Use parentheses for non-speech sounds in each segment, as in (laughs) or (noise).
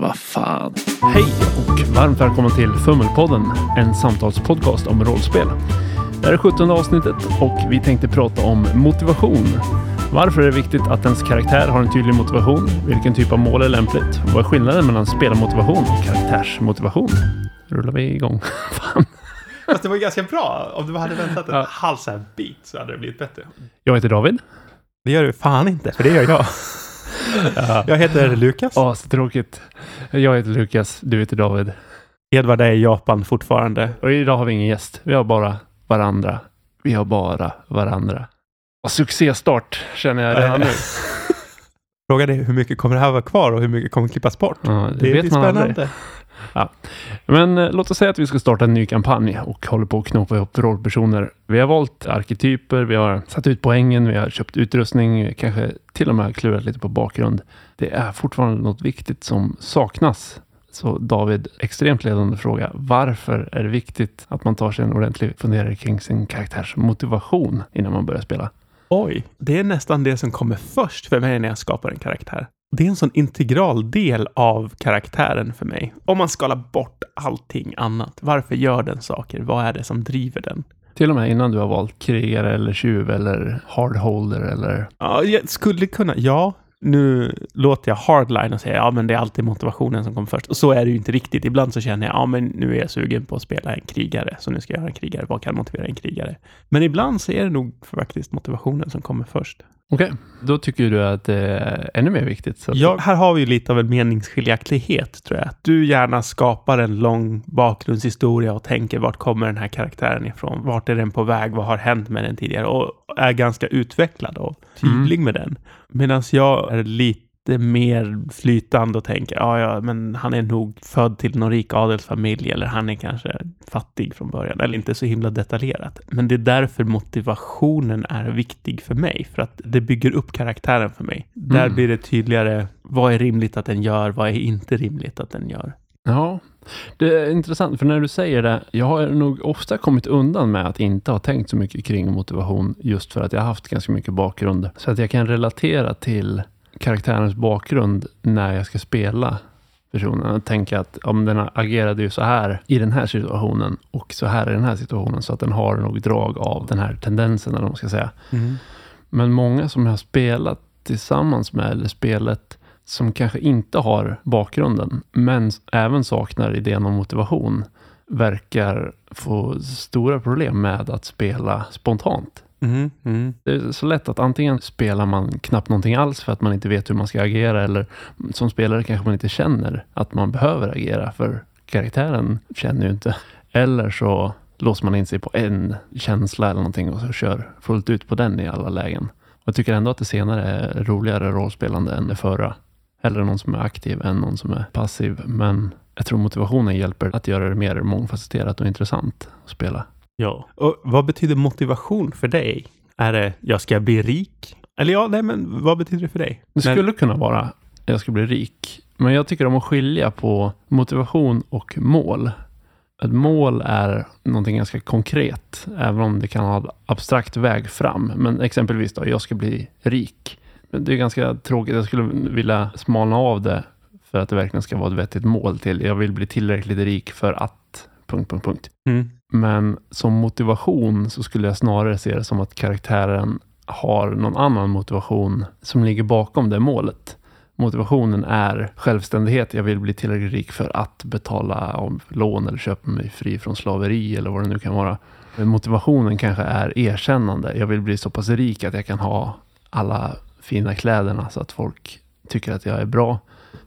Vad fan. Hej och varmt välkommen till Fummelpodden, en samtalspodcast om rollspel. Det här är 17 avsnittet och vi tänkte prata om motivation. Varför är det viktigt att ens karaktär har en tydlig motivation? Vilken typ av mål är lämpligt? Vad är skillnaden mellan spelarmotivation och karaktärsmotivation? Rullar vi igång? (laughs) Fan. Fast det var ganska bra. Om du hade väntat en Ja. halv så här bit så hade det blivit bättre. Jag heter David. Det gör du fan inte, för det gör jag. (laughs) Jag heter Lukas. Ja, så tråkigt. Jag heter Lukas, du heter David. Edvard är i Japan fortfarande. Och idag har vi ingen gäst. Vi har bara varandra. Vi har bara varandra. Och succéstart känner jag redan nu. (laughs) Frågan är hur mycket kommer det här vara kvar och hur mycket kommer klippas bort? Ja, det, Det vet blir man aldrig. Ja. Men eh, låt oss säga att vi ska starta en ny kampanj och håller på att knåpa ihop rollpersoner. Vi har valt arketyper, vi har satt ut poängen, vi har köpt utrustning, kanske till och med klurat lite på bakgrund. Det är fortfarande något viktigt som saknas. Så David, extremt ledande fråga. Varför är det viktigt att man tar sig en ordentlig funderare kring sin karaktärs motivation innan man börjar spela? Oj, det är nästan det som kommer först för mig när jag skapar en karaktär. Det är en sån integral del av karaktären för mig. Om man skalar bort allting annat. Varför gör den saker? Vad är det som driver den? Till och med innan du har valt krigare eller tjuv eller hardholder eller... Ja, jag skulle kunna, ja. Nu låter jag hardline och säger ja, men det är alltid motivationen som kommer först. Och så är det ju inte riktigt. Ibland så känner jag ja, men nu är jag sugen på att spela en krigare, så nu ska jag göra en krigare. Vad kan motivera en krigare? Men ibland så är det nog faktiskt motivationen som kommer först. Okej, då tycker du att det är ännu mer viktigt. Ja, här har vi ju lite av en meningsskiljaktighet, tror jag. Att Du gärna skapar en lång bakgrundshistoria och tänker vart kommer den här karaktären ifrån? Vart är den på väg? Vad har hänt med den tidigare? Och är ganska utvecklad och tydlig med den. Medan jag är lite mer flytande och tänker, ja, ja, men han är nog född till någon rik adelsfamilj eller han är kanske fattig från början eller inte så himla detaljerat. Men det är därför motivationen är viktig för mig, för att det bygger upp karaktären för mig. Där Mm. blir det tydligare, vad är rimligt att den gör, vad är inte rimligt att den gör. Ja, det är intressant för när du säger det. Jag har nog ofta kommit undan med att inte ha tänkt så mycket kring motivation just för att jag har haft ganska mycket bakgrund. Så att jag kan relatera till karaktärens bakgrund när jag ska spela personen. Och tänka att om den agerade ju så här i den här situationen och så här i den här situationen så att den har nog drag av den här tendensen eller vad man ska säga. Men många som jag har spelat tillsammans med eller spelet som kanske inte har bakgrunden, men även saknar idén om motivation, verkar få stora problem med att spela spontant. Mm, mm. Det är så lätt att antingen spelar man knappt någonting alls för att man inte vet hur man ska agera eller som spelare kanske man inte känner att man behöver agera för karaktären känner ju inte. Eller så låser man in sig på en känsla eller någonting och så kör fullt ut på den i alla lägen. Och jag tycker ändå att det senare är roligare rollspelande än det förra. Hellre någon som är aktiv än någon som är passiv. Men jag tror motivationen hjälper att göra det mer mångfacetterat och intressant att spela. Ja. Och vad betyder motivation för dig? Är det jag ska bli rik? Eller ja, nej, men vad betyder det för dig? Det När- skulle kunna vara jag ska bli rik. Men jag tycker om att skilja på motivation och mål. Ett mål är någonting ganska konkret, även om det kan ha en abstrakt väg fram. Men exempelvis då, jag ska bli rik. Men Det är ganska tråkigt. Jag skulle vilja smalna av det för att det verkligen ska vara ett vettigt mål till. Jag vill bli tillräckligt rik för att... Punkt, punkt, punkt. Mm. Men som motivation så skulle jag snarare se det som att karaktären har någon annan motivation som ligger bakom det målet. Motivationen är självständighet. Jag vill bli tillräckligt rik för att betala av lån eller köpa mig fri från slaveri eller vad det nu kan vara. Motivationen kanske är erkännande. Jag vill bli så pass rik att jag kan ha alla fina kläderna så att folk tycker att jag är bra.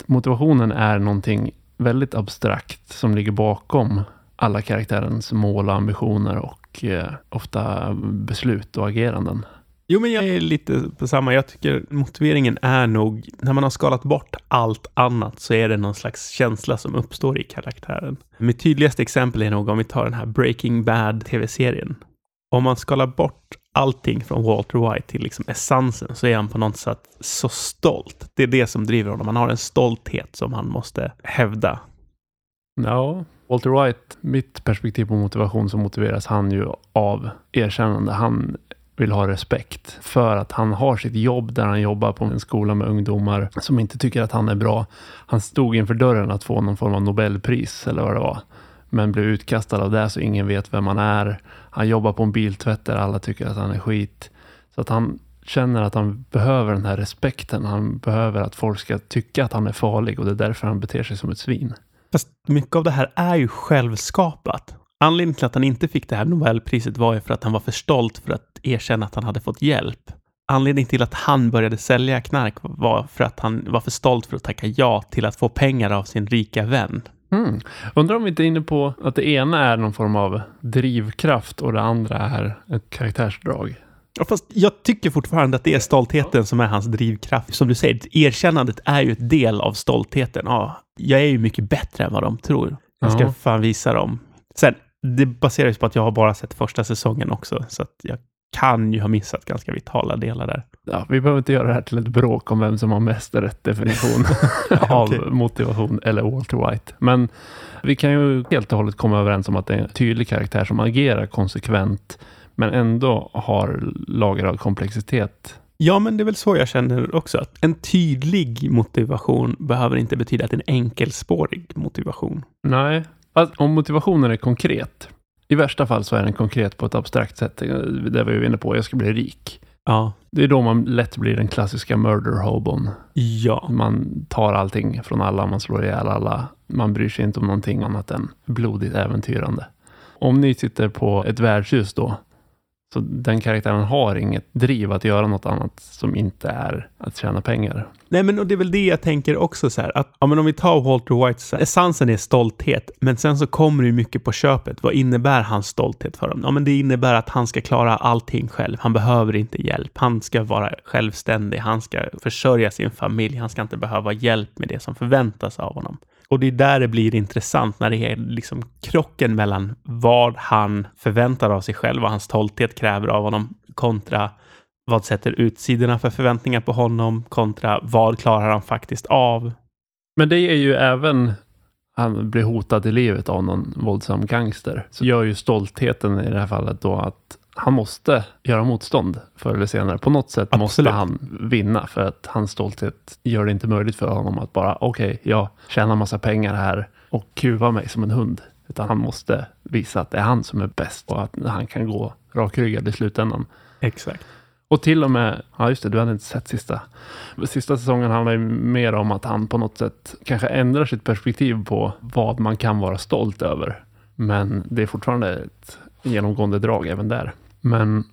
Motivationen är någonting väldigt abstrakt som ligger bakom alla karaktärens mål och ambitioner och eh, ofta beslut och ageranden. Jo, men jag är lite på samma. Jag tycker motiveringen är nog, när man har skalat bort allt annat så är det någon slags känsla som uppstår i karaktären. Mitt tydligaste exempel är nog om vi tar den här Breaking Bad tv-serien. Om man skalar bort allting från Walter White till liksom essensen så är han på något sätt så stolt. Det är det som driver honom. Han har en stolthet som han måste hävda. Ja, Walter White, mitt perspektiv på motivation så motiveras han ju av erkännande. Han vill ha respekt för att han har sitt jobb där han jobbar på en skola med ungdomar som inte tycker att han är bra. Han stod inför dörren att få någon form av Nobelpris eller vad det var. Men blev utkastad av det så ingen vet vem han är. Han jobbar på en biltvätt där alla tycker att han är skit. Så att han känner att han behöver den här respekten. Han behöver att folk ska tycka att han är farlig och det är därför han beter sig som ett svin. Fast mycket av det här är ju självskapat. Anledningen till att han inte fick det här Nobelpriset var ju för att han var för stolt för att erkänna att han hade fått hjälp. Anledningen till att han började sälja knark var för att han var för stolt för att tacka ja till att få pengar av sin rika vän. Mm. Undrar om vi inte är inne på att det ena är någon form av drivkraft och det andra är ett karaktärsdrag. Ja, fast jag tycker fortfarande att det är stoltheten som är hans drivkraft. Som du säger, erkännandet är ju ett del av stoltheten. Ja, jag är ju mycket bättre än vad de tror. Jag ska Ja. fan visa dem. Sen, det baseras på att jag har bara sett första säsongen också, så att jag kan ju ha missat ganska vitala delar där. Ja, vi behöver inte göra det här till ett bråk om vem som har mest rätt definition (laughs) (laughs) av motivation eller Walter White. Men vi kan ju helt och hållet komma överens om att det är en tydlig karaktär som agerar konsekvent men ändå har lager av komplexitet. Ja, men det är väl så jag känner också. Att en tydlig motivation behöver inte betyda att en enkelspårig motivation. Nej, att om motivationen är konkret. I värsta fall så är den konkret på ett abstrakt sätt. Det var vi inne på, jag ska bli rik. Ja. Det är då man lätt blir den klassiska murder hobon. Ja. Man tar allting från alla, man slår ihjäl alla. Man bryr sig inte om någonting annat än blodigt äventyrande. Om ni sitter på ett värdshus då, så den karaktären har inget driv att göra något annat som inte är att tjäna pengar. Nej, men och det är väl det jag tänker också så här. Att, ja, men om vi tar Walter White, så här, essensen är stolthet, men sen så kommer det ju mycket på köpet. Vad innebär hans stolthet för honom? Ja, men det innebär att han ska klara allting själv. Han behöver inte hjälp. Han ska vara självständig. Han ska försörja sin familj. Han ska inte behöva hjälp med det som förväntas av honom. Och det är där det blir intressant när det är liksom krocken mellan vad han förväntar av sig själv, vad hans stolthet kräver av honom, kontra vad sätter utsidorna för förväntningar på honom kontra vad klarar han faktiskt av? Men det är ju även, han blir hotad i livet av någon våldsam gangster. Så gör ju stoltheten i det här fallet då att han måste göra motstånd förr eller senare. På något sätt måste Absolut. han vinna för att hans stolthet gör det inte möjligt för honom att bara okej, jag tjänar massa pengar här och kuva mig som en hund. Utan han måste visa att det är han som är bäst och att han kan gå rakryggad i slutändan. Exakt. Och till och med, ja just det, du hade inte sett sista. Sista säsongen handlar ju mer om att han på något sätt kanske ändrar sitt perspektiv på vad man kan vara stolt över. Men det är fortfarande ett genomgående drag även där. Men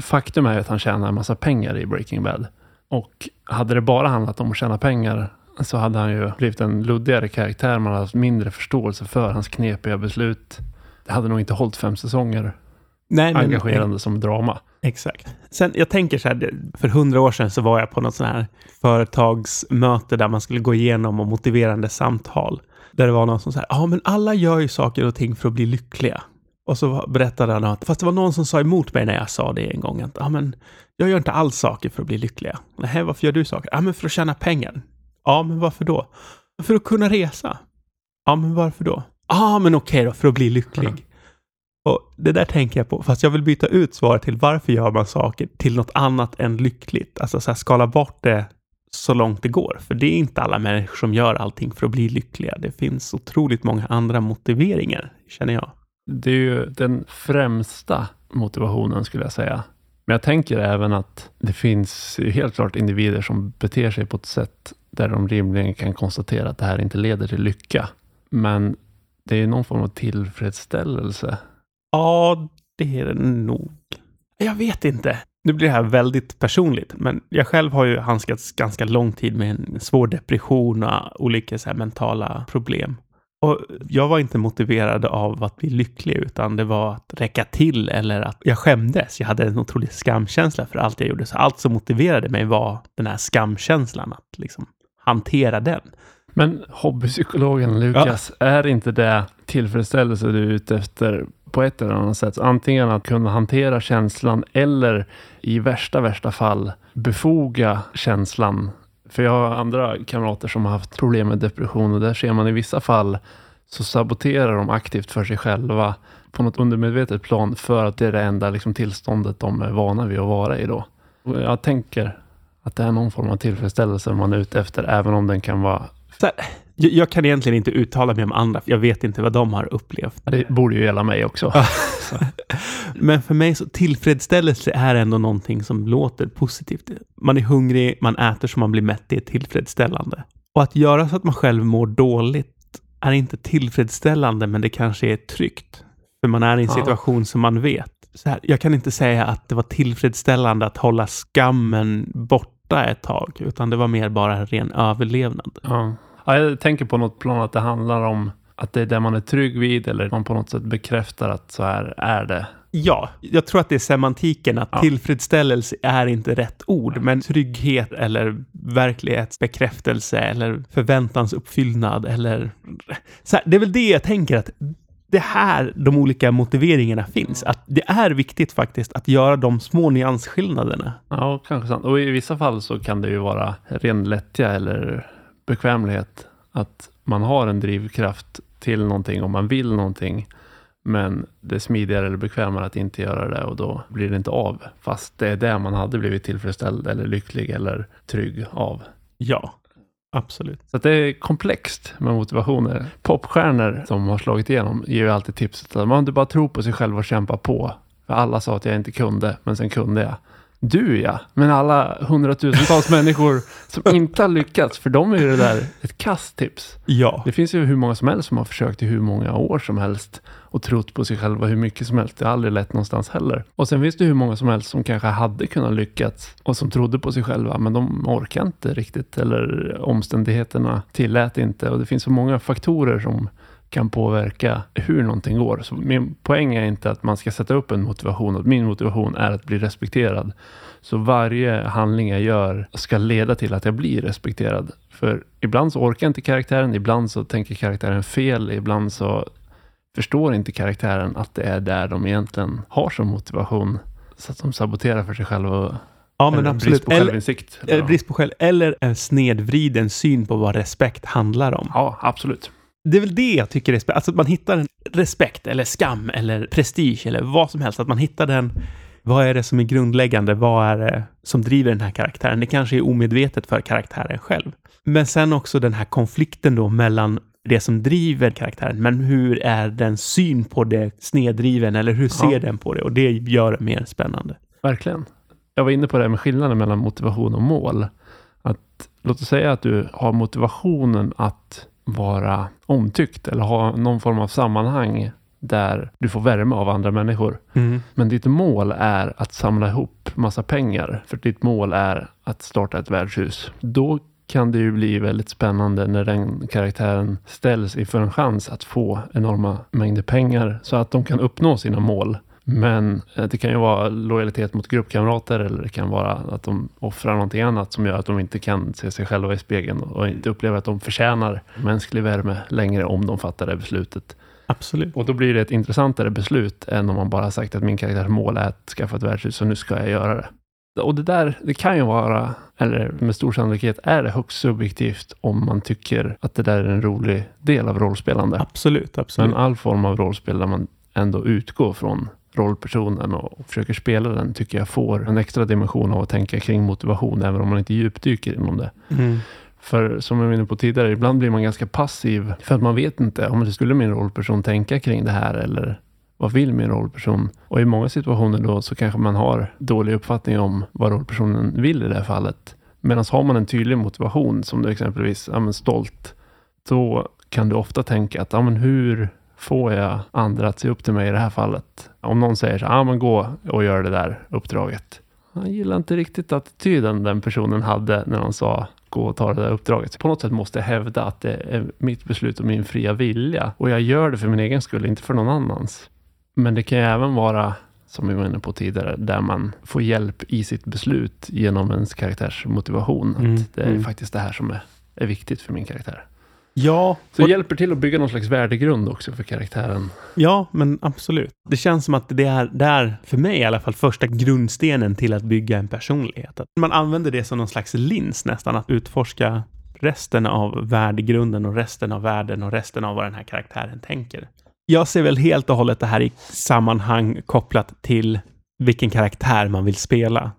faktum är att han tjänar en massa pengar i Breaking Bad. Och hade det bara handlat om att tjäna pengar så hade han ju blivit en luddigare karaktär. Man hade haft mindre förståelse för hans knepiga beslut. Det hade nog inte hållit fem säsonger Nej, men, engagerande som drama. Exakt. Sen, jag tänker så här, för hundra år sedan så var jag på något sån här företagsmöte där man skulle gå igenom och motiverande samtal. Där det var någon som sa, ja men alla gör ju saker och ting för att bli lyckliga. Och så berättade han att, fast det var någon som sa emot mig när jag sa det en gång. Att, ja men, jag gör inte alls saker för att bli lyckliga. Nej, varför gör du saker? Ja men för att tjäna pengar. Ja, men varför då? För att kunna resa. Ja, men varför då? Ja, men okej då, för att bli lycklig. Mm. Och det där tänker jag på, fast jag vill byta ut svaret till varför gör man saker till något annat än lyckligt. Alltså så här, skala bort det så långt det går. För det är inte alla människor som gör allting för att bli lyckliga. Det finns otroligt många andra motiveringar, känner jag. Det är ju den främsta motivationen skulle jag säga. Men jag tänker även att det finns ju helt klart individer som beter sig på ett sätt där de rimligen kan konstatera att det här inte leder till lycka. Men det är någon form av tillfredsställelse. Ja, det är det nog. Jag vet inte. Nu blir det här väldigt personligt, men jag själv har ju handskats ganska lång tid med en svår depression och olika så här mentala problem. Och jag var inte motiverad av att bli lycklig, utan det var att räcka till eller att jag skämdes. Jag hade en otrolig skamkänsla för allt jag gjorde. Så allt som motiverade mig var den här skamkänslan, att liksom hantera den. Men hobbypsykologen Lukas, är inte det tillfredsställelse du är ute efter på ett eller annat sätt? Antingen att kunna hantera känslan eller i värsta, värsta fall befoga känslan. För jag har andra kamrater som har haft problem med depression och där ser man i vissa fall så saboterar de aktivt för sig själva på något undermedvetet plan för att det är det enda liksom, tillståndet de är vana vid att vara i då. Och jag tänker att det är någon form av tillfredsställelse man är ute efter, även om den kan vara här, jag, kan egentligen inte uttala mig om andra, för jag vet inte vad de har upplevt. Det borde ju gälla mig också. (laughs) Men för mig så tillfredsställelse är ändå någonting som låter positivt. Man är hungrig, man äter så man blir mätt, det är tillfredsställande. Och att göra så att man själv mår dåligt är inte tillfredsställande, men det kanske är tryggt. För man är i en situation ja. som man vet. Så här, jag kan inte säga att det var tillfredsställande att hålla skammen borta ett tag, utan det var mer bara en ren överlevnad. Ja. Ja. jag tänker på något plan att det handlar om att det är det man är trygg vid eller man på något sätt bekräftar att så här är det. Ja, jag tror att det är semantiken, att ja. tillfredsställelse är inte rätt ord, men trygghet eller verklighetsbekräftelse eller förväntansuppfyllnad eller... Så här, det är väl det jag tänker att det här de olika motiveringarna finns. Att det är viktigt faktiskt att göra de små nyansskillnaderna. Ja, kanske sant. Och i vissa fall så kan det ju vara ren lättja eller bekvämlighet. Att man har en drivkraft till någonting om man vill någonting. Men det är smidigare eller bekvämare att inte göra det och då blir det inte av. Fast det är det man hade blivit tillfredsställd eller lycklig eller trygg av. Ja, absolut. Så det är komplext med motivationer. Popstjärnor som har slagit igenom ger ju alltid tipset att man inte bara tror på sig själv och kämpar på. För alla sa att jag inte kunde, men sen kunde jag. Du ja, men alla hundratusentals (laughs) människor som inte har lyckats, för dem är det där ett kasttips. Ja. Det finns ju hur många som helst som har försökt i hur många år som helst och trott på sig själva hur mycket som helst. Det har aldrig lett någonstans heller. Och sen finns det hur många som helst som kanske hade kunnat lyckats och som trodde på sig själva, men de orkar inte riktigt eller omständigheterna tillät inte och det finns så många faktorer som kan påverka hur någonting går. Så min poäng är inte att man ska sätta upp en motivation. Att min motivation är att bli respekterad. Så varje handling jag gör ska leda till att jag blir respekterad. För ibland så orkar inte karaktären, ibland så tänker karaktären fel, ibland så förstår inte karaktären att det är där de egentligen har som motivation. Så att de saboterar för sig själva. Ja, men absolut. brist på självinsikt. Eller, eller brist på själv, eller en snedvriden syn på vad respekt handlar om. Ja, absolut det är väl det jag tycker är spännande. Alltså att man hittar en respekt eller skam eller prestige eller vad som helst. Att man hittar den. Vad är det som är grundläggande? Vad är det som driver den här karaktären? Det kanske är omedvetet för karaktären själv. Men sen också den här konflikten då mellan det som driver karaktären, men hur är den syn på det sneddriven eller hur ser ja. den på det? Och det gör det mer spännande. Verkligen. Jag var inne på det här med skillnaden mellan motivation och mål. Att låt oss säga att du har motivationen att vara omtyckt eller ha någon form av sammanhang där du får värme av andra människor. Mm. Men ditt mål är att samla ihop massa pengar. För ditt mål är att starta ett värdshus. Då kan det ju bli väldigt spännande när den karaktären ställs inför en chans att få enorma mängder pengar så att de kan uppnå sina mål. Men eh, det kan ju vara lojalitet mot gruppkamrater eller det kan vara att de offrar någonting annat som gör att de inte kan se sig själva i spegeln och inte upplever att de förtjänar mänsklig värme längre om de fattar det beslutet. Absolut. Och då blir det ett intressantare beslut än om man bara sagt att min karaktärs mål är att skaffa ett värdshus så nu ska jag göra det. Och det där, det kan ju vara, eller med stor sannolikhet är det högst subjektivt om man tycker att det där är en rolig del av rollspelande. Absolut, absolut. Men all form av rollspel där man ändå utgår från rollpersonen och försöker spela den tycker jag får en extra dimension av att tänka kring motivation, även om man inte djupdyker inom det. Mm. För som jag var inne på tidigare, ibland blir man ganska passiv för att man vet inte om det skulle min rollperson tänka kring det här eller vad vill min rollperson? Och i många situationer då så kanske man har dålig uppfattning om vad rollpersonen vill i det här fallet. Medan har man en tydlig motivation, som du exempelvis, ja men stolt, då kan du ofta tänka att, ja men hur får jag andra att se upp till mig i det här fallet? Om någon säger så ja ah, men gå och gör det där uppdraget. Han gillar inte riktigt attityden den personen hade när de sa gå och ta det där uppdraget. På något sätt måste jag hävda att det är mitt beslut och min fria vilja. Och jag gör det för min egen skull, inte för någon annans. Men det kan ju även vara, som vi var inne på tidigare, där man får hjälp i sitt beslut genom ens karaktärs motivation. Mm. Att det är mm. faktiskt det här som är, är viktigt för min karaktär. Ja. Så det hjälper till att bygga någon slags värdegrund också för karaktären. Ja, men absolut. Det känns som att det är där, för mig i alla fall, första grundstenen till att bygga en personlighet. Att man använder det som någon slags lins nästan, att utforska resten av värdegrunden och resten av världen och resten av vad den här karaktären tänker. Jag ser väl helt och hållet det här i sammanhang kopplat till vilken karaktär man vill spela.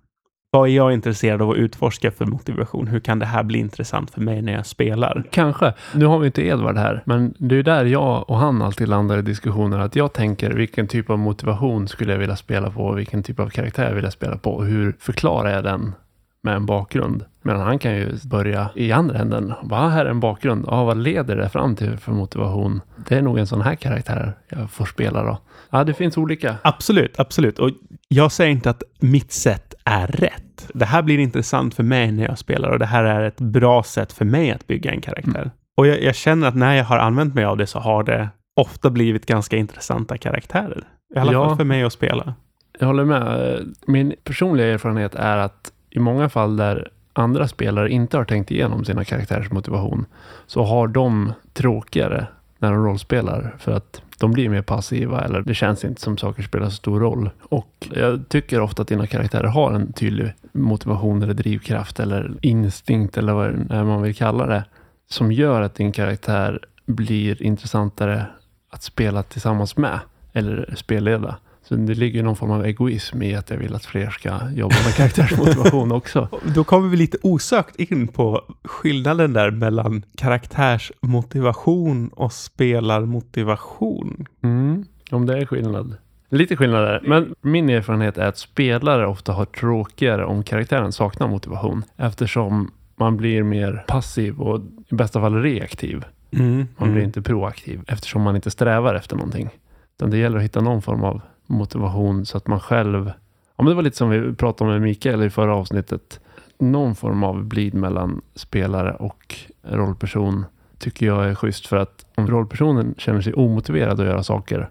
Vad är jag intresserad av att utforska för motivation? Hur kan det här bli intressant för mig när jag spelar? Kanske. Nu har vi inte Edvard här, men det är där jag och han alltid landar i diskussioner. Att jag tänker vilken typ av motivation skulle jag vilja spela på? Vilken typ av karaktär vill jag spela på? Och hur förklarar jag den med en bakgrund? Men han kan ju börja i andra änden. Vad här är en bakgrund? Ja, vad leder det fram till för motivation? Det är nog en sån här karaktär jag får spela då. Ja, det finns olika. Absolut, absolut. Och jag säger inte att mitt sätt är rätt. Det här blir intressant för mig när jag spelar och det här är ett bra sätt för mig att bygga en karaktär. Mm. Och jag, jag, känner att när jag har använt mig av det så har det ofta blivit ganska intressanta karaktärer. I alla ja, fall för mig att spela. Jag håller med. Min personliga erfarenhet är att i många fall där andra spelare inte har tänkt igenom sina karaktärers motivation så har de tråkigare när de rollspelar för att de blir mer passiva eller det känns inte som saker spelar så stor roll. Och jag tycker ofta att dina karaktärer har en tydlig motivation eller drivkraft eller instinkt eller vad man vill kalla det som gör att din karaktär blir intressantare att spela tillsammans med eller spelleda. Så det ligger någon form av egoism i att jag vill att fler ska jobba med karaktärsmotivation också. (laughs) Då kommer vi lite osökt in på skillnaden där mellan karaktärsmotivation och spelarmotivation. Mm, om det är skillnad. Lite skillnad där. Men min erfarenhet är att spelare ofta har tråkigare om karaktären saknar motivation. Eftersom man blir mer passiv och i bästa fall reaktiv. Mm, man blir mm. inte proaktiv eftersom man inte strävar efter någonting. Utan det gäller att hitta någon form av motivation så att man själv... Ja, men det var lite som vi pratade om med Mikael i förra avsnittet. Någon form av blid mellan spelare och rollperson tycker jag är schysst. För att om rollpersonen känner sig omotiverad att göra saker,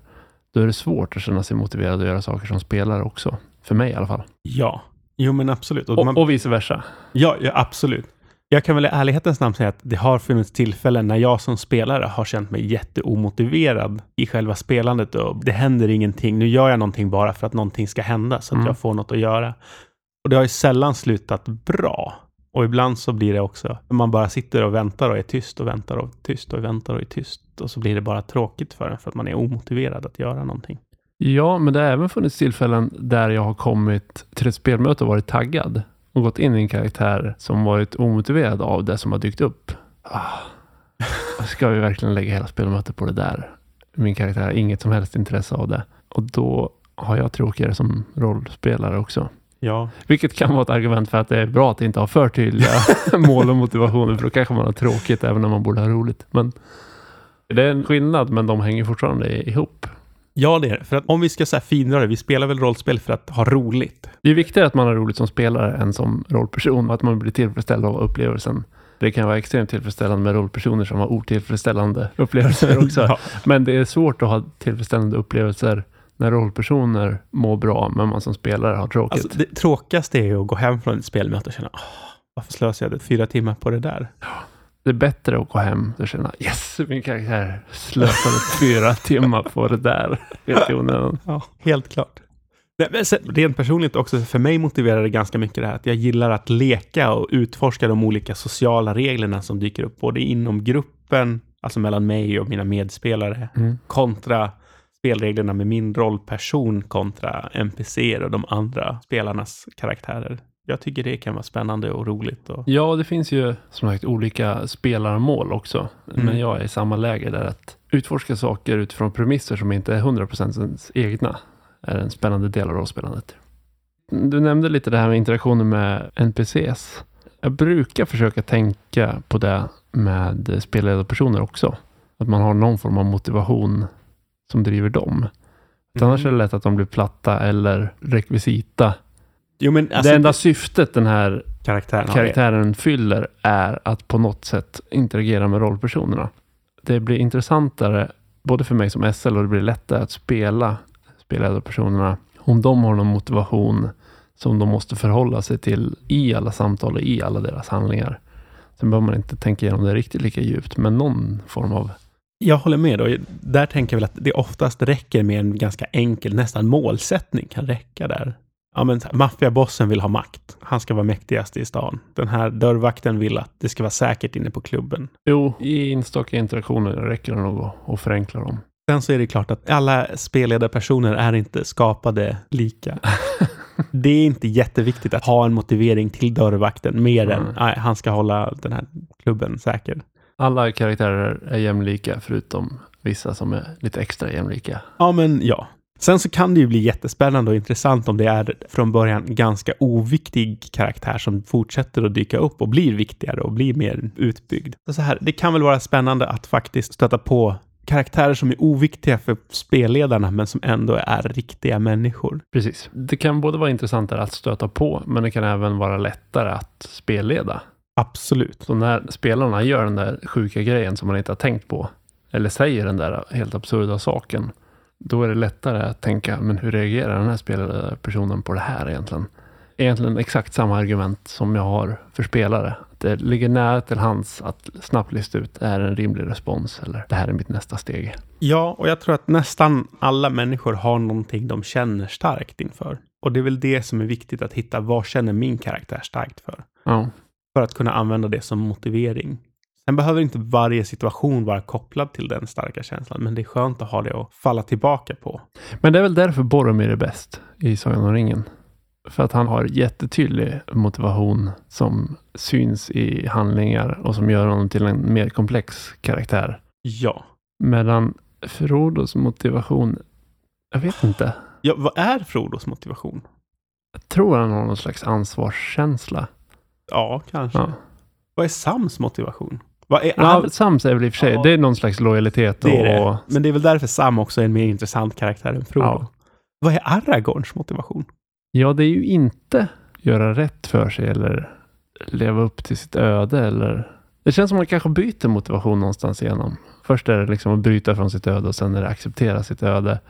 då är det svårt att känna sig motiverad att göra saker som spelare också. För mig i alla fall. Ja, jo men absolut. Och, och, man... och vice versa. Ja, ja, absolut. Jag kan väl i ärlighetens namn säga att det har funnits tillfällen när jag som spelare har känt mig jätteomotiverad i själva spelandet och det händer ingenting. Nu gör jag någonting bara för att någonting ska hända så att mm. jag får något att göra. Och det har ju sällan slutat bra. Och ibland så blir det också, man bara sitter och väntar och är tyst och väntar och tyst och väntar och är tyst. Och så blir det bara tråkigt för en för att man är omotiverad att göra någonting. Ja, men det har även funnits tillfällen där jag har kommit till ett spelmöte och varit taggad och gått in i en karaktär som varit omotiverad av det som har dykt upp. Ah. Ska vi verkligen lägga hela spelmötet på det där? Min karaktär har inget som helst intresse av det. Och då har jag tråkigare som rollspelare också. Ja. Vilket kan vara ett argument för att det är bra att inte ha för tydliga (laughs) mål och motivationer, för då kanske man har tråkigt även när man borde ha roligt. Men det är en skillnad, men de hänger fortfarande ihop. Ja, det är det. För att om vi ska säga finröra, vi spelar väl rollspel för att ha roligt. Det är viktigare att man har roligt som spelare än som rollperson och att man blir tillfredsställd av upplevelsen. Det kan vara extremt tillfredsställande med rollpersoner som har otillfredsställande upplevelser (laughs) också. ja. Men det är svårt att ha tillfredsställande upplevelser när rollpersoner mår bra, men man som spelare har tråkigt. Alltså, det tråkigaste är ju att gå hem från ett spelmöte och känna, varför slösade jag fyra timmar på det där? Det är bättre att gå hem och känna yes, min karaktär slösade fyra (laughs) timmar på det där. Helt onödan. Ja, helt klart. Rent personligt också, för mig motiverar det ganska mycket det här att jag gillar att leka och utforska de olika sociala reglerna som dyker upp, både inom gruppen, alltså mellan mig och mina medspelare, mm. kontra spelreglerna med min rollperson kontra NPCer och de andra spelarnas karaktärer jag tycker det kan vara spännande och roligt. Och... Ja, det finns ju som sagt olika spelarmål också. Mm. Men jag är i samma läge där att utforska saker utifrån premisser som inte är 100% ens egna är en spännande del av rollspelandet. Du nämnde lite det här med interaktionen med NPCs. Jag brukar försöka tänka på det med spelledarpersoner också. Att man har någon form av motivation som driver dem. Mm. Annars är det lätt att de blir platta eller rekvisita Jo, men alltså, det enda syftet den här karaktären, karaktären fyller är att på något sätt interagera med rollpersonerna. Det blir intressantare både för mig som SL och det blir lättare att spela spelledarpersonerna om de har någon motivation som de måste förhålla sig till i alla samtal och i alla deras handlingar. Sen behöver man inte tänka igenom det riktigt lika djupt, men någon form av jag håller med. Då. Där tänker jag väl att det oftast räcker med en ganska enkel, nästan målsättning kan räcka där ja men maffiabossen vill ha makt. Han ska vara mäktigast i stan. Den här dörrvakten vill att det ska vara säkert inne på klubben. Jo, i enstaka interaktioner räcker det nog att, att förenkla dem. Sen så är det klart att alla spelledarpersoner är inte skapade lika. (laughs) det är inte jätteviktigt att ha en motivering till dörrvakten mer Mm. än nej, han ska hålla den här klubben säker. Alla karaktärer är jämlika förutom vissa som är lite extra jämlika. Ja, men ja. Sen så kan det ju bli jättespännande och intressant om det är från början ganska oviktig karaktär som fortsätter att dyka upp och blir viktigare och blir mer utbyggd. Så här, det kan väl vara spännande att faktiskt stöta på karaktärer som är oviktiga för spelledarna men som ändå är riktiga människor. Precis. Det kan både vara intressantare att stöta på, men det kan även vara lättare att spelleda. Absolut. Så när spelarna gör den där sjuka grejen som man inte har tänkt på, eller säger den där helt absurda saken, då är det lättare att tänka, men hur reagerar den här spelade personen på det här egentligen? Egentligen exakt samma argument som jag har för spelare. Det ligger nära till hands att snabbt lista ut, är en rimlig respons eller det här är mitt nästa steg. Ja, och jag tror att nästan alla människor har någonting de känner starkt inför. Och det är väl det som är viktigt att hitta. Vad känner min karaktär starkt för? Ja, För att kunna använda det som motivering. Sen behöver inte varje situation vara kopplad till den starka känslan, men det är skönt att ha det att falla tillbaka på. Men det är väl därför Boromir är bäst i Sagan om ringen. För att han har jättetydlig motivation som syns i handlingar och som gör honom till en mer komplex karaktär. Ja. Medan Frodos motivation, jag vet inte. ja. Vad är Frodos motivation? Jag tror han har någon slags ansvarskänsla. Ja, kanske. Ja. Vad är Sams motivation? Vad är Ja, Sams är väl i och för sig, Ja. det är någon slags lojalitet och... det det. Men det är väl därför Sam också är en mer intressant karaktär än Frodo. Ja. Vad är Aragorns motivation? Ja, det är ju inte göra rätt för sig eller leva upp till sitt öde eller... Det känns som att man kanske byter motivation någonstans igenom. Först är det liksom att bryta från sitt öde och sen är det acceptera sitt öde.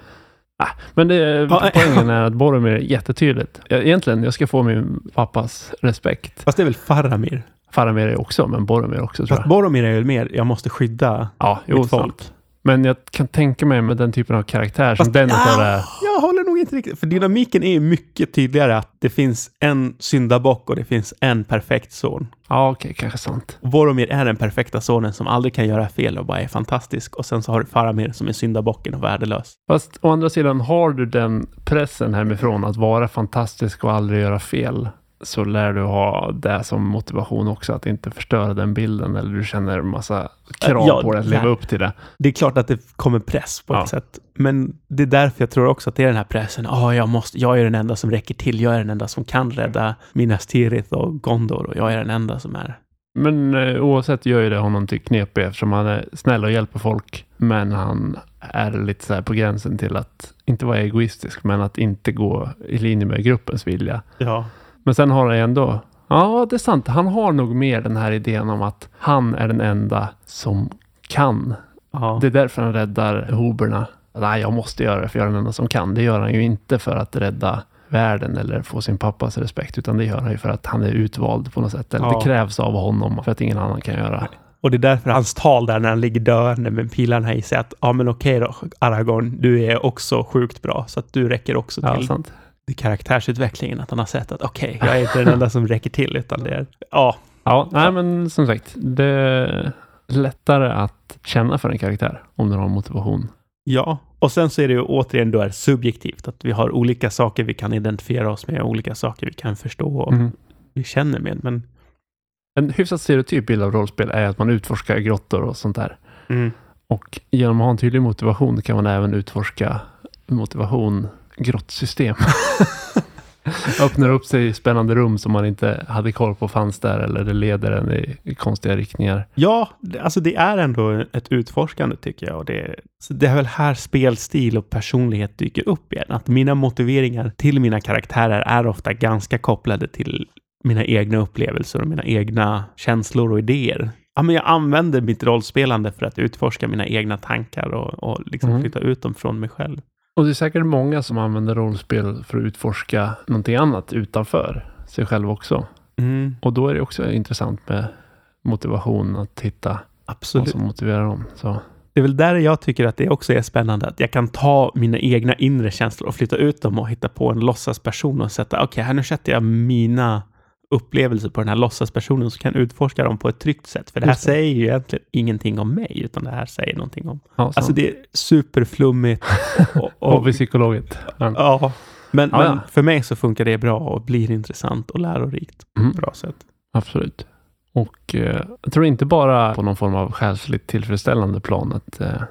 Ah, men det, poängen är att (laughs) Boromir är jättetydligt. Jag- Egentligen, jag ska få min pappas respekt. Fast det är väl Faramir? Faramir är också, men Boromir också tror Fast jag. Boromir är väl mer, jag måste skydda Ja, jo, mitt folk. sant. Men jag kan tänka mig med den typen av karaktär som Fast- den utav Ah, det. Jag håller nog inte riktigt. För dynamiken är ju mycket tydligare att det finns en syndabock och det finns en perfekt son. Ja, okej, kanske sant. Och Boromir är den perfekta sonen som aldrig kan göra fel och bara är fantastisk. Och sen så har du Faramir som är syndabocken och värdelös. Fast å andra sidan, har du den pressen hemifrån att vara fantastisk och aldrig göra fel, så lär du ha det som motivation också, att inte förstöra den bilden, eller du känner massa krav Ja, på dig att leva upp till det. Det är klart att det kommer press på Ja. ett sätt. Men det är därför jag tror också att det är den här pressen. Ja, jag, måste, jag är den enda som räcker till. Jag är den enda som kan rädda Minas Tirith och Gondor. Och jag är den enda som är... Men eh, oavsett gör ju det honom till knepig eftersom han är snäll och hjälper folk, men han är lite så på gränsen till att inte vara egoistisk, men att inte gå i linje med gruppens vilja. Ja. Men sen har han ändå, ja det är sant, han har nog mer den här idén om att han är den enda som kan. ja. Det är därför han räddar hoberna. Nej, jag måste göra det för jag är den enda som kan. Det gör han ju inte för att rädda världen eller få sin pappas respekt, utan det gör han ju för att han är utvald på något sätt. Eller Ja. det krävs av honom för att ingen annan kan göra. Och det är därför hans tal där när han ligger döende med pilarna i sig att ja men okej då Aragorn, du är också sjukt bra så att du räcker också Ja, till sant. Det karaktärsutvecklingen. Att han har sett att okej, jag är inte den enda som räcker till utan det är ja, Ja, nej men som sagt, det är lättare att känna för en karaktär om den har motivation. ja. Och sen så är det ju återigen då är subjektivt att vi har olika saker vi kan identifiera oss med, olika saker vi kan förstå och Mhm. vi känner med. Men En hyfsat stereotyp bild av rollspel är att man utforskar grottor och sånt där. Och genom att ha en tydlig motivation kan man även utforska motivation, grottsystem. (laughs) Öppnar upp sig i spännande rum som man inte hade koll på fanns där eller det leder en i, i konstiga riktningar. Ja, alltså det är ändå ett utforskande tycker jag. Och det, det är väl här spelstil och personlighet dyker upp igen. Att mina motiveringar till mina karaktärer är ofta ganska kopplade till mina egna upplevelser och mina egna känslor och idéer. Ja, men jag använder mitt rollspelande för att utforska mina egna tankar och, och liksom Mm. flytta ut dem från mig själv. Och det är säkert många som använder rollspel för att utforska någonting annat utanför sig själv också. Mm, Och då är det också intressant med motivation att hitta vad absolut. som motiverar dem. Så. Det är väl där jag tycker att det också är spännande, att jag kan ta mina egna inre känslor och flytta ut dem och hitta på en låtsasperson och sätta, okej, okay, här nu sätter jag mina upplevelser på den här låtsaspersonen så kan utforska dem på ett tryggt sätt. För det här säger ju egentligen ingenting om mig, utan det här säger någonting om... Ja, alltså det är superflummigt. Och, (laughs) och, och psykologet. Ja. ja. Men, ja, men för mig så funkar det bra och blir intressant och lärorikt på mm. ett bra sätt. Absolut. Och eh, jag tror inte bara på någon form av själsligt tillfredsställande plan att eh,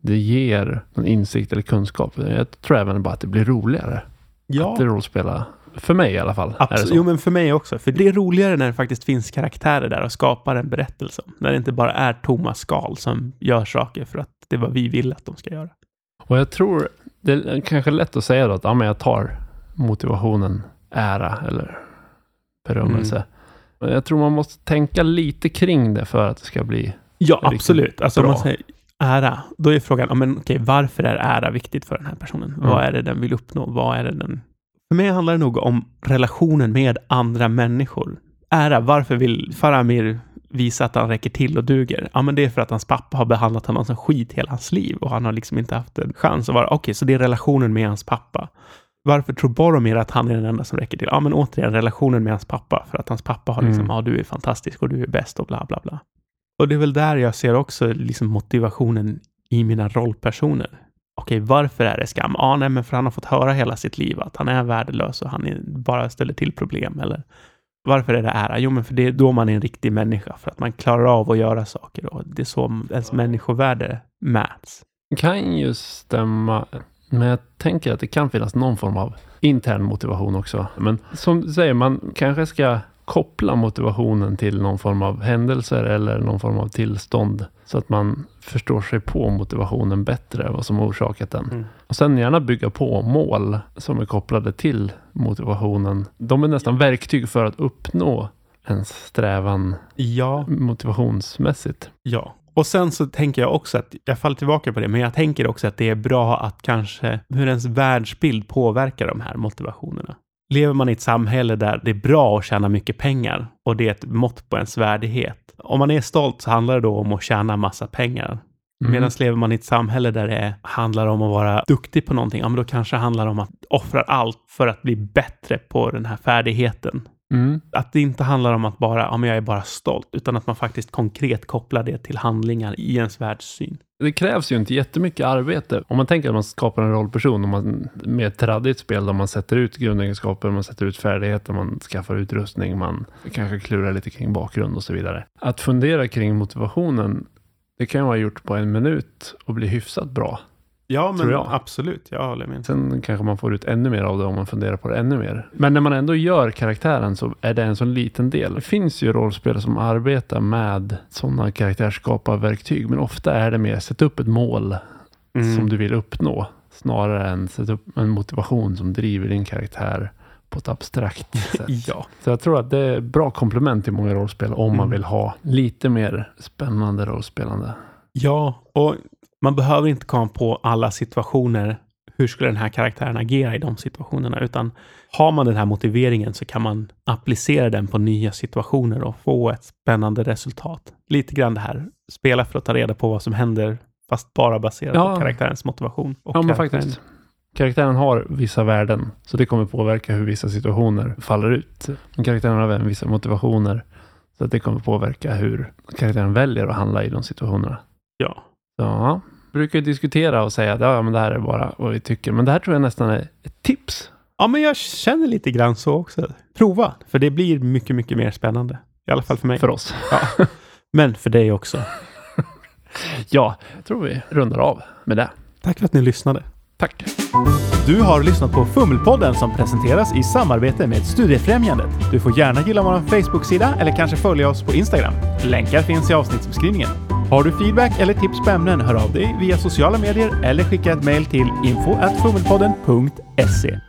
det ger någon insikt eller kunskap. Jag tror även bara att det blir roligare. Ja. Att rollspela. För mig i alla fall. Absolut. Jo, men för mig också. För det är roligare när det faktiskt finns karaktärer där och skapar en berättelse. När det inte bara är tomma skal som gör saker för att det är vad vi vill att de ska göra. Och jag tror, det är kanske lätt att säga då att ja, men jag tar motivationen ära eller berömmelse. Mm. Jag tror man måste tänka lite kring det för att det ska bli Ja, absolut. Alltså bra. om man säger ära, då är frågan, ja, men, okej, varför är ära viktigt för den här personen? Mm. Vad är det den vill uppnå? Vad är det den... För mig handlar det nog om relationen med andra människor. Ära, varför vill Faramir visa att han räcker till och duger? Ja, men det är för att hans pappa har behandlat honom som skit hela hans liv och han har liksom inte haft en chans att vara, okej, okay, så det är relationen med hans pappa. Varför tror Boromir att han är den enda som räcker till? Ja, men återigen relationen med hans pappa. För att hans pappa har liksom, mm. ja, du är fantastisk och du är bäst och bla, bla, bla. Och det är väl där jag ser också liksom motivationen i mina rollpersoner. Okej, varför är det skam? Ja, nej, men för han har fått höra hela sitt liv att han är värdelös och han är, bara ställer till problem. Eller varför är det ära? Jo, men för det är då man är en riktig människa. För att man klarar av att göra saker och det är så ens människovärde mäts. Kan ju stämma men jag tänker att det kan finnas någon form av intern motivation också. Men som du säger, man kanske ska koppla motivationen till någon form av händelser eller någon form av tillstånd. Så att man förstår sig på motivationen bättre, vad som orsakat den. Mm. Och sen gärna bygga på mål som är kopplade till motivationen. De är nästan verktyg för att uppnå en strävan ja. motivationsmässigt. Ja, och sen så tänker jag också att, jag faller tillbaka på det, men jag tänker också att det är bra att kanske hur ens världsbild påverkar de här motivationerna. Lever man i ett samhälle där det är bra att tjäna mycket pengar och det är ett mått på ens värdighet. Om man är stolt så handlar det då om att tjäna massa pengar. Mm. Medan lever man i ett samhälle där det handlar om att vara duktig på någonting, ja men då kanske det handlar om att offra allt för att bli bättre på den här färdigheten. Mm. Att det inte handlar om att bara, ja men jag är bara stolt, utan att man faktiskt konkret kopplar det till handlingar i ens världssyn. Det krävs ju inte jättemycket arbete. Om man tänker att man skapar en rollperson, om man, med ett traddigt spel där man sätter ut grundegenskaper, man sätter ut färdigheter, man skaffar utrustning, man kanske klurar lite kring bakgrund och så vidare. Att fundera kring motivationen, det kan ju vara gjort på en minut och bli hyfsat bra. Ja, men absolut. Jag håller med. Sen kanske man får ut ännu mer av det om man funderar på det ännu mer. Men när man ändå gör karaktären så är det en sån liten del. Det finns ju rollspel som arbetar med sådana karaktärsskaparverktyg, men ofta är det mer sätta upp ett mål mm. som du vill uppnå snarare än sätta upp en motivation som driver din karaktär på ett abstrakt (laughs) sätt. ja. Så jag tror att det är bra komplement till många rollspel om mm. man vill ha lite mer spännande rollspelande. Ja, och man behöver inte komma på alla situationer. Hur skulle den här karaktären agera i de situationerna? Utan har man den här motiveringen så kan man applicera den på nya situationer och få ett spännande resultat. Lite grann det här, spela för att ta reda på vad som händer, fast bara baserat ja. på karaktärens motivation. Och ja, men faktiskt. Karaktären har vissa värden, så det kommer påverka hur vissa situationer faller ut. Men karaktären har även vissa motivationer, så att det kommer påverka hur karaktären väljer att handla i de situationerna. Ja. Ja, brukar diskutera och säga att ja, men det här är bara vad vi tycker. Men det här tror jag nästan är ett tips. Ja, men jag känner lite grann så också. Prova, för det blir mycket, mycket mer spännande. I alla fall för mig. För oss. Ja. Men för dig också. (laughs) ja, jag tror vi rundar av med det. Tack för att ni lyssnade. Tack. Du har lyssnat på Fummelpodden som presenteras i samarbete med Studiefrämjandet. Du får gärna gilla vår Facebook-sida eller kanske följa oss på Instagram. Länkar finns i avsnittsbeskrivningen. Har du feedback eller tips på ämnen, hör av dig via sociala medier eller skicka ett mejl till info.fummelpodden.se.